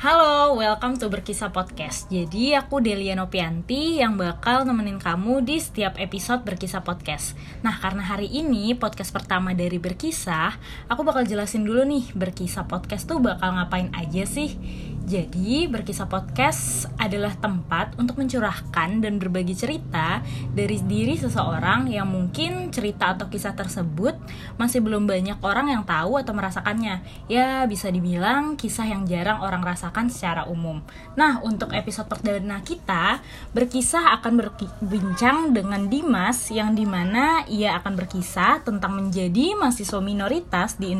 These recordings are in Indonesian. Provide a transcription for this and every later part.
Halo, welcome to Berkisah Podcast. Jadi aku Delia Nopianti yang bakal nemenin kamu di setiap episode Berkisah Podcast. Nah, karena hari ini podcast pertama dari Berkisah, aku bakal jelasin dulu nih, Berkisah Podcast tuh bakal ngapain aja sih? Jadi, Berkisah Podcast adalah tempat untuk mencurahkan dan berbagi cerita dari diri seseorang yang mungkin cerita atau kisah tersebut masih belum banyak orang yang tahu atau merasakannya. Ya, bisa dibilang kisah yang jarang orang rasakan secara umum. Nah, untuk episode perdana kita, Berkisah akan berbincang dengan Dimas yang di mana ia akan berkisah tentang menjadi mahasiswa minoritas di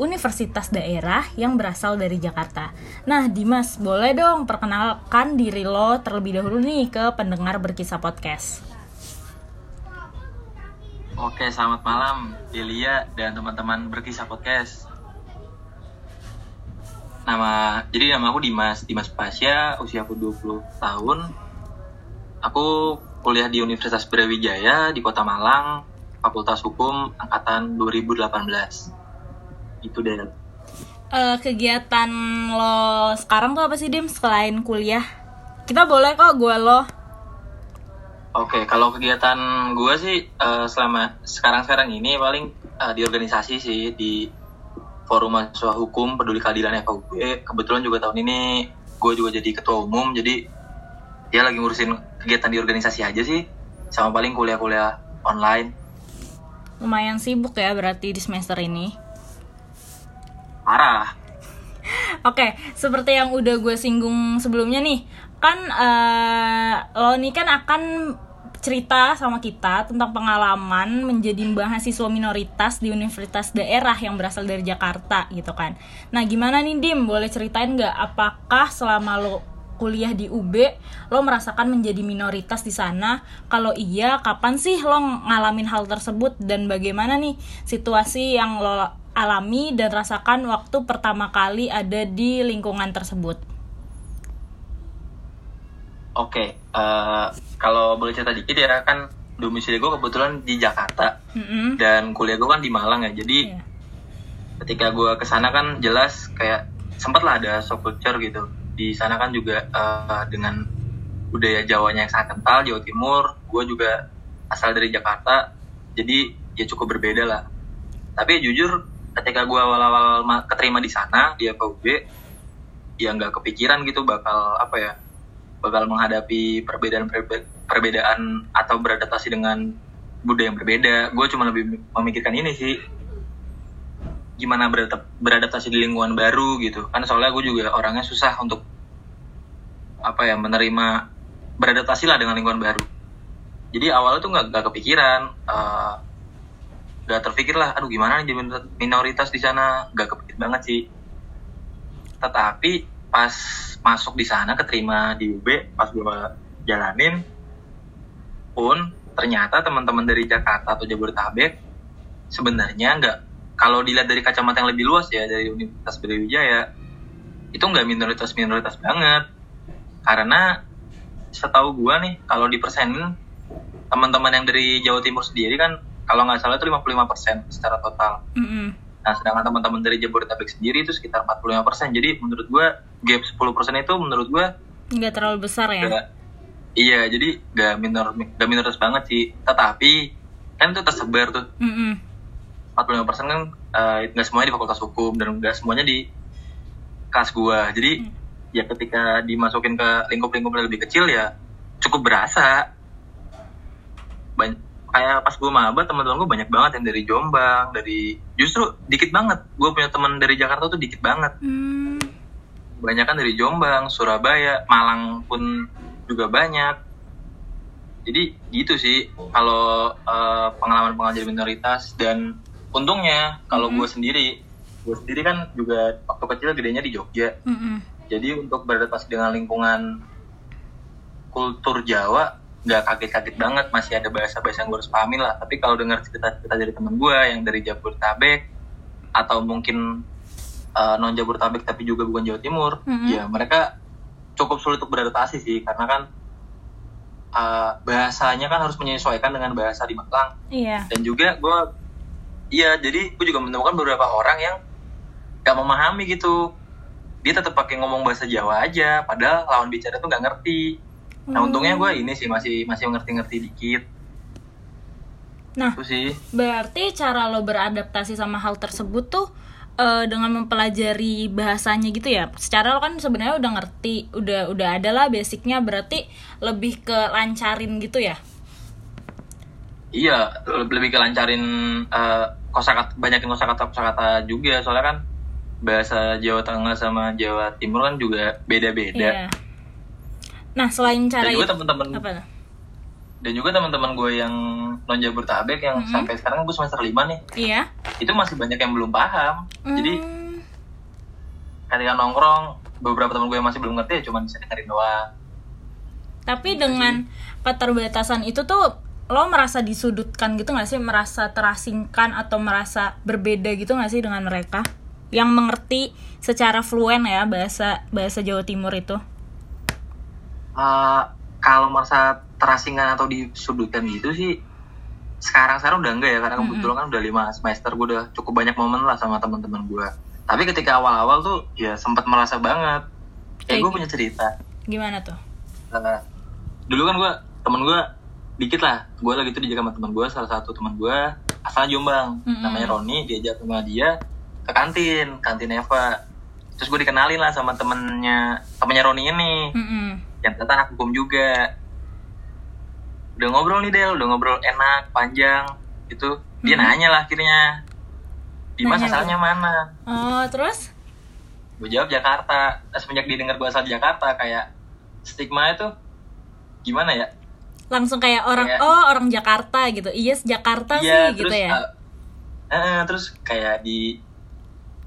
universitas daerah yang berasal dari Jakarta. Nah, Dimas, boleh dong perkenalkan diri lo terlebih dahulu nih ke pendengar berkisah podcast. Oke, selamat malam Delia dan teman-teman berkisah podcast. Nama, jadi nama aku Dimas, Dimas Pasya, usia aku 20 tahun. Aku kuliah di Universitas Brawijaya di Kota Malang, Fakultas Hukum angkatan 2018. Itu deh uh, kegiatan lo sekarang tuh apa sih Dim selain kuliah? Kita boleh kok gue lo. Oke, okay, kalau kegiatan gue sih uh, selama sekarang-sekarang ini paling uh, di organisasi sih di Forum Mahasiswa Hukum Peduli Keadilan FHUB. Kebetulan juga tahun ini gue juga jadi ketua umum, jadi dia lagi ngurusin kegiatan di organisasi aja sih, sama paling kuliah-kuliah online. Lumayan sibuk ya berarti di semester ini parah Oke, seperti yang udah gue singgung sebelumnya nih, kan uh, lo nih kan akan cerita sama kita tentang pengalaman menjadi mahasiswa minoritas di universitas daerah yang berasal dari Jakarta gitu kan. Nah gimana nih Dim, boleh ceritain nggak apakah selama lo kuliah di UB lo merasakan menjadi minoritas di sana? Kalau iya, kapan sih lo ngalamin hal tersebut dan bagaimana nih situasi yang lo alami dan rasakan waktu pertama kali ada di lingkungan tersebut? Oke, okay, uh, eh, kalau boleh cerita dikit ya kan domisili gue kebetulan di Jakarta mm-hmm. dan kuliah gue kan di Malang ya, jadi yeah. ketika gue ke sana kan jelas kayak sempat lah ada shock culture gitu. Di sana kan juga uh, dengan budaya Jawanya yang sangat kental Jawa Timur, gue juga asal dari Jakarta, jadi ya cukup berbeda lah. Tapi jujur ketika gue awal-awal keterima di sana di FUB ya nggak kepikiran gitu bakal apa ya bakal menghadapi perbedaan perbedaan atau beradaptasi dengan budaya yang berbeda. Gue cuma lebih memikirkan ini sih. Gimana beradaptasi di lingkungan baru gitu. Kan soalnya gue juga orangnya susah untuk apa ya menerima beradaptasi lah dengan lingkungan baru. Jadi awalnya tuh nggak kepikiran uh, gak terpikir lah aduh gimana nih minoritas di sana? Gak kepikir banget sih. Tetapi pas masuk di sana keterima di UB pas gue jalanin pun ternyata teman-teman dari Jakarta atau Jabodetabek sebenarnya nggak kalau dilihat dari kacamata yang lebih luas ya dari Universitas Brawijaya itu nggak minoritas minoritas banget. Karena setahu gue nih kalau di persenin teman-teman yang dari Jawa Timur sendiri kan kalau nggak salah itu 55% secara total. Mm -hmm. Nah, sedangkan teman-teman dari Jabodetabek sendiri itu sekitar 45%. Jadi menurut gue gap 10% itu menurut gue nggak terlalu besar ya. Gak, iya, jadi nggak minor nggak minoritas banget sih. Tetapi kan itu tersebar tuh. Mm -hmm. 45% kan uh, nggak semuanya di Fakultas Hukum dan nggak semuanya di kelas gue. Jadi mm. ya ketika dimasukin ke lingkup-lingkup yang lebih kecil ya cukup berasa. Banyak, kayak pas gue maba teman-teman gue banyak banget yang dari Jombang dari justru dikit banget gue punya teman dari Jakarta tuh dikit banget hmm. banyak kan dari Jombang Surabaya Malang pun juga banyak jadi gitu sih kalau uh, pengalaman-pengalaman jadi minoritas dan untungnya kalau hmm. gue sendiri gue sendiri kan juga waktu kecil gedenya di Jogja hmm. jadi untuk beradaptasi dengan lingkungan kultur Jawa nggak kaget-kaget banget masih ada bahasa-bahasa yang gue harus pahamin lah. Tapi kalau dengar cerita-cerita dari temen gue yang dari Jabodetabek atau mungkin uh, non Jabodetabek tapi juga bukan Jawa Timur mm-hmm. ya mereka cukup sulit untuk beradaptasi sih. Karena kan uh, bahasanya kan harus menyesuaikan dengan bahasa di Malang. Iya. dan juga gue iya jadi gue juga menemukan beberapa orang yang gak memahami gitu. Dia tetap pakai ngomong bahasa Jawa aja padahal lawan bicara tuh nggak ngerti nah hmm. untungnya gue ini sih masih masih ngerti-ngerti dikit. Nah itu sih. berarti cara lo beradaptasi sama hal tersebut tuh uh, dengan mempelajari bahasanya gitu ya? Secara lo kan sebenarnya udah ngerti udah udah ada lah basicnya berarti lebih ke lancarin gitu ya? Iya lebih ke lancarin uh, kosakata banyakin kosakata kosakata juga. Soalnya kan bahasa Jawa Tengah sama Jawa Timur kan juga beda-beda. Iya. Nah selain cara dan juga teman-teman dan juga teman-teman gue yang non Jabodetabek yang mm -hmm. sampai sekarang gue semester lima nih. Iya. Itu masih banyak yang belum paham. Mm. jadi ketika nongkrong beberapa teman gue yang masih belum ngerti ya cuma bisa dengerin doang. Tapi dengan keterbatasan itu tuh lo merasa disudutkan gitu gak sih? Merasa terasingkan atau merasa berbeda gitu gak sih dengan mereka? Yang mengerti secara fluen ya bahasa bahasa Jawa Timur itu uh, kalau merasa terasingkan atau disudutkan gitu sih sekarang sekarang udah enggak ya karena kebetulan mm -hmm. kan udah lima semester gue udah cukup banyak momen lah sama teman-teman gue tapi ketika awal-awal tuh ya sempat merasa banget. Kayak gue punya cerita. Gimana tuh? Uh, dulu kan gue temen gue dikit lah. Gue lagi tuh dijaga sama teman gue salah satu teman gue asal Jombang. Mm -hmm. namanya Roni diajak sama dia ke kantin kantin Eva. Terus gue dikenalin lah sama temennya temennya Roni ini. Mm -hmm. Yang ternyata anak hukum juga. Udah ngobrol nih Del. Udah ngobrol enak panjang. Itu dia mm -hmm. nanya lah akhirnya. Dimas nanya asalnya mana? Oh terus? Gue jawab Jakarta. Nah, semenjak dia dengar gue asal Jakarta kayak stigma itu gimana ya? Langsung kayak orang kayak, oh orang Jakarta gitu. Yes Jakarta iya, sih gitu terus, gitu ya? uh, uh, terus kayak di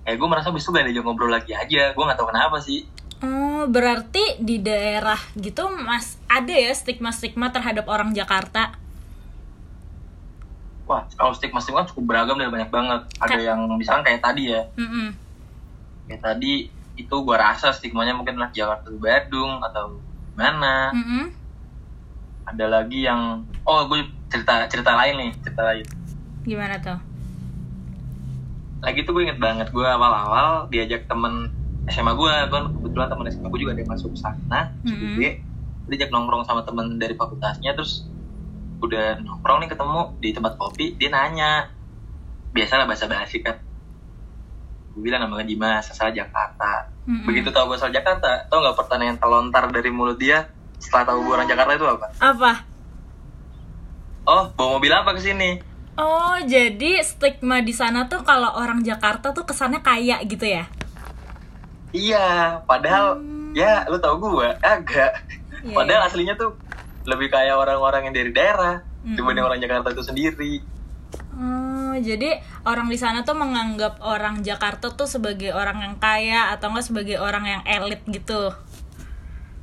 eh gue merasa besok gak ada ngobrol lagi aja. Gue nggak tahu kenapa sih oh berarti di daerah gitu mas ada ya stigma stigma terhadap orang Jakarta? Wah kalau stigma stigma cukup beragam dan banyak banget. Ada Ka yang misalnya kayak tadi ya. Mm -mm. kayak tadi itu gue rasa stigmanya mungkin lah Jakarta Bandung atau mana. Mm -hmm ada lagi yang oh gue cerita cerita lain nih cerita lain. Gimana tuh? Lagi tuh gue inget banget gue awal-awal diajak temen SMA gue kan kebetulan temen SMA gue juga ada yang masuk sana mm -hmm. dia diajak nongkrong sama temen dari fakultasnya terus udah nongkrong nih ketemu di tempat kopi dia nanya biasalah bahasa basi kan gue bilang namanya Dimas asal Jakarta mm -hmm. begitu tau gue asal Jakarta tau nggak pertanyaan terlontar dari mulut dia setelah tahu gue orang Jakarta itu apa? Apa? Oh, bawa mobil apa ke sini? Oh, jadi stigma di sana tuh kalau orang Jakarta tuh kesannya kaya gitu ya? Iya, padahal hmm. ya lu tau gue agak. Yeah. Padahal aslinya tuh lebih kayak orang-orang yang dari daerah hmm. dibanding orang Jakarta itu sendiri. Oh, jadi orang di sana tuh menganggap orang Jakarta tuh sebagai orang yang kaya atau enggak sebagai orang yang elit gitu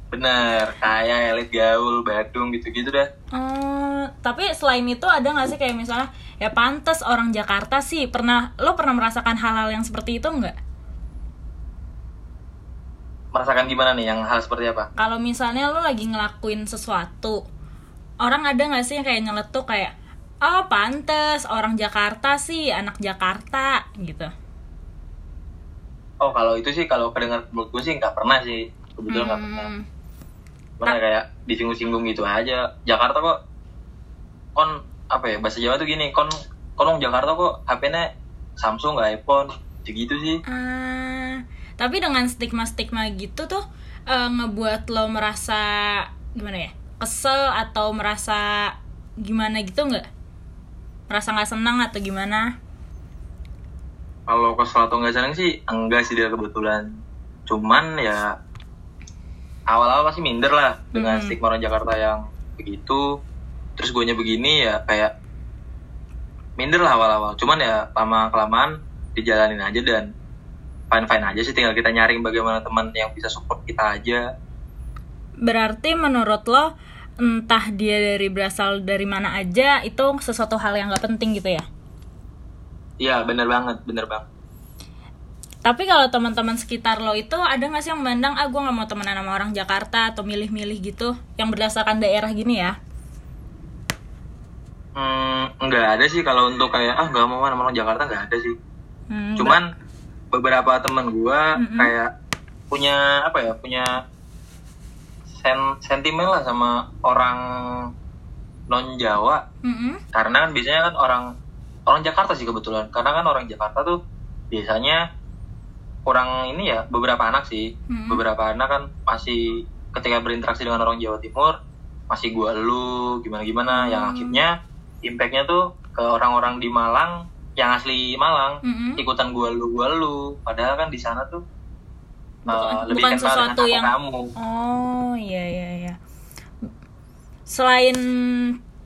bener kayak elit gaul Badung gitu-gitu dah hmm, tapi selain itu ada nggak sih kayak misalnya ya pantas orang Jakarta sih pernah lo pernah merasakan hal-hal yang seperti itu nggak merasakan gimana nih? Yang hal seperti apa? Kalau misalnya lo lagi ngelakuin sesuatu orang ada nggak sih yang kayak nyeletuk kayak oh pantas orang Jakarta sih anak Jakarta gitu? Oh kalau itu sih kalau kedengar menurut gue sih nggak pernah sih. Kebetulan nggak hmm. pernah mana kayak disinggung-singgung gitu aja. Jakarta kok kon apa ya bahasa Jawa tuh gini kon kon Jakarta kok HP-nya Samsung nggak iPhone gitu sih. Uh, tapi dengan stigma-stigma gitu tuh uh, ngebuat lo merasa gimana ya kesel atau merasa gimana gitu nggak? Merasa nggak senang atau gimana? Kalau kesel atau nggak senang sih enggak sih dia kebetulan. Cuman ya awal-awal pasti minder lah dengan hmm. stigma orang Jakarta yang begitu. Terus gue begini ya kayak minder lah awal-awal. Cuman ya lama kelamaan dijalanin aja dan fine fine aja sih tinggal kita nyaring bagaimana teman yang bisa support kita aja. Berarti menurut lo entah dia dari berasal dari mana aja itu sesuatu hal yang gak penting gitu ya? Iya bener banget bener banget tapi kalau teman-teman sekitar lo itu ada nggak sih yang memandang ah gue nggak mau temenan sama orang Jakarta atau milih-milih gitu yang berdasarkan daerah gini ya? Hmm, nggak ada sih kalau untuk kayak ah nggak mau sama orang Jakarta nggak ada sih. Hmm, cuman beberapa teman gue mm -hmm. kayak punya apa ya punya sen sentimen lah sama orang non Jawa mm-hmm. karena kan biasanya kan orang orang Jakarta sih kebetulan karena kan orang Jakarta tuh biasanya kurang ini ya beberapa anak sih mm-hmm. beberapa anak kan masih ketika berinteraksi dengan orang Jawa Timur masih gua lu gimana gimana mm-hmm. yang akhirnya impactnya tuh ke orang-orang di Malang yang asli Malang mm-hmm. ikutan gua lu gua lu padahal kan di sana tuh bukan, uh, lebih bukan sesuatu yang kamu. oh iya iya iya selain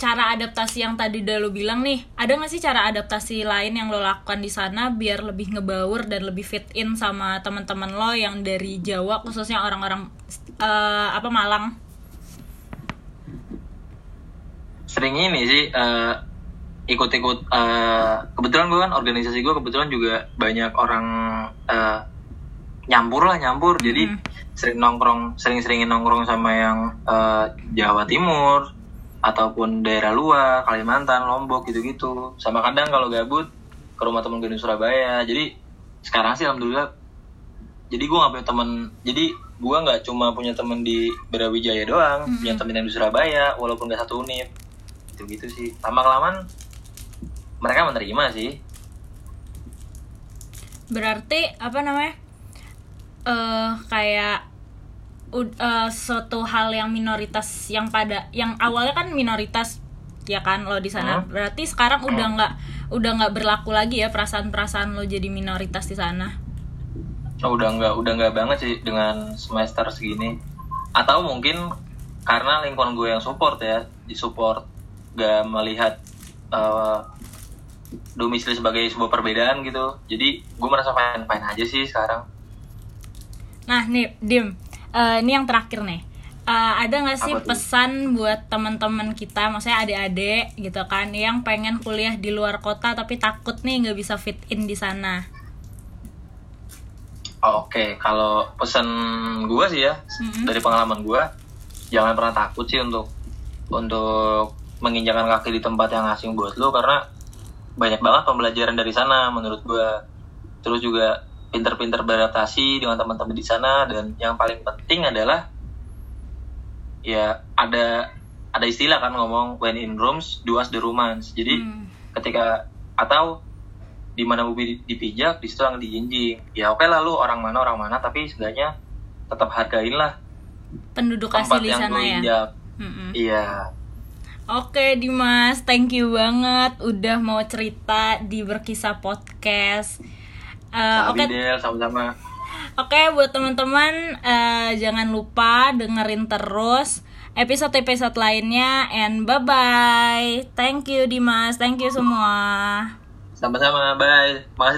cara adaptasi yang tadi udah lo bilang nih ada nggak sih cara adaptasi lain yang lo lakukan di sana biar lebih ngebaur dan lebih fit in sama teman-teman lo yang dari Jawa khususnya orang-orang uh, apa Malang sering ini sih uh, ikut-ikut uh, kebetulan gue kan organisasi gue kebetulan juga banyak orang uh, nyampur lah nyampur. Mm -hmm. jadi sering nongkrong sering-seringin nongkrong sama yang uh, Jawa Timur ataupun daerah luar Kalimantan Lombok gitu-gitu. Sama kadang kalau gabut ke rumah temen gue di Surabaya. Jadi sekarang sih alhamdulillah jadi gue nggak punya temen jadi gue nggak cuma punya temen di Brawijaya doang mm -hmm. punya temen yang di Surabaya walaupun gak satu unit. Gitu gitu sih. Lama kelamaan mereka menerima sih. Berarti apa namanya? Uh, kayak uh, suatu hal yang minoritas yang pada yang awalnya kan minoritas ya kan lo di sana. Hmm. berarti sekarang udah hmm. nggak udah nggak berlaku lagi ya perasaan-perasaan lo jadi minoritas di sana? Oh, udah nggak udah nggak banget sih dengan semester segini. Atau mungkin karena lingkungan gue yang support ya di support gak melihat uh, domisili sebagai sebuah perbedaan gitu jadi gue merasa fine fine aja sih sekarang Nah, nih, Dim, uh, ini yang terakhir nih. Uh, ada nggak sih pesan buat teman-teman kita, maksudnya adik-adik gitu kan, yang pengen kuliah di luar kota tapi takut nih nggak bisa fit in di sana? Oke, okay. kalau pesan gue sih ya, mm-hmm. dari pengalaman gue, jangan pernah takut sih untuk untuk menginjakan kaki di tempat yang asing buat lo karena banyak banget pembelajaran dari sana menurut gue. Terus juga pinter-pinter beradaptasi dengan teman-teman di sana dan yang paling penting adalah ya ada ada istilah kan ngomong when in rooms do as the romance. Jadi hmm. ketika atau di mana mobil dipijak di situ yang dijinjing. Ya oke okay lah lu orang mana orang mana tapi sebenarnya tetap hargain lah penduduk asli di sana ya? iya Oke Dimas, thank you banget udah mau cerita di Berkisah Podcast Uh, Oke, okay. sama-sama. Oke, okay, buat teman-teman uh, jangan lupa dengerin terus episode-episode lainnya and bye bye. Thank you Dimas, thank you semua. Sama-sama, bye. Makasih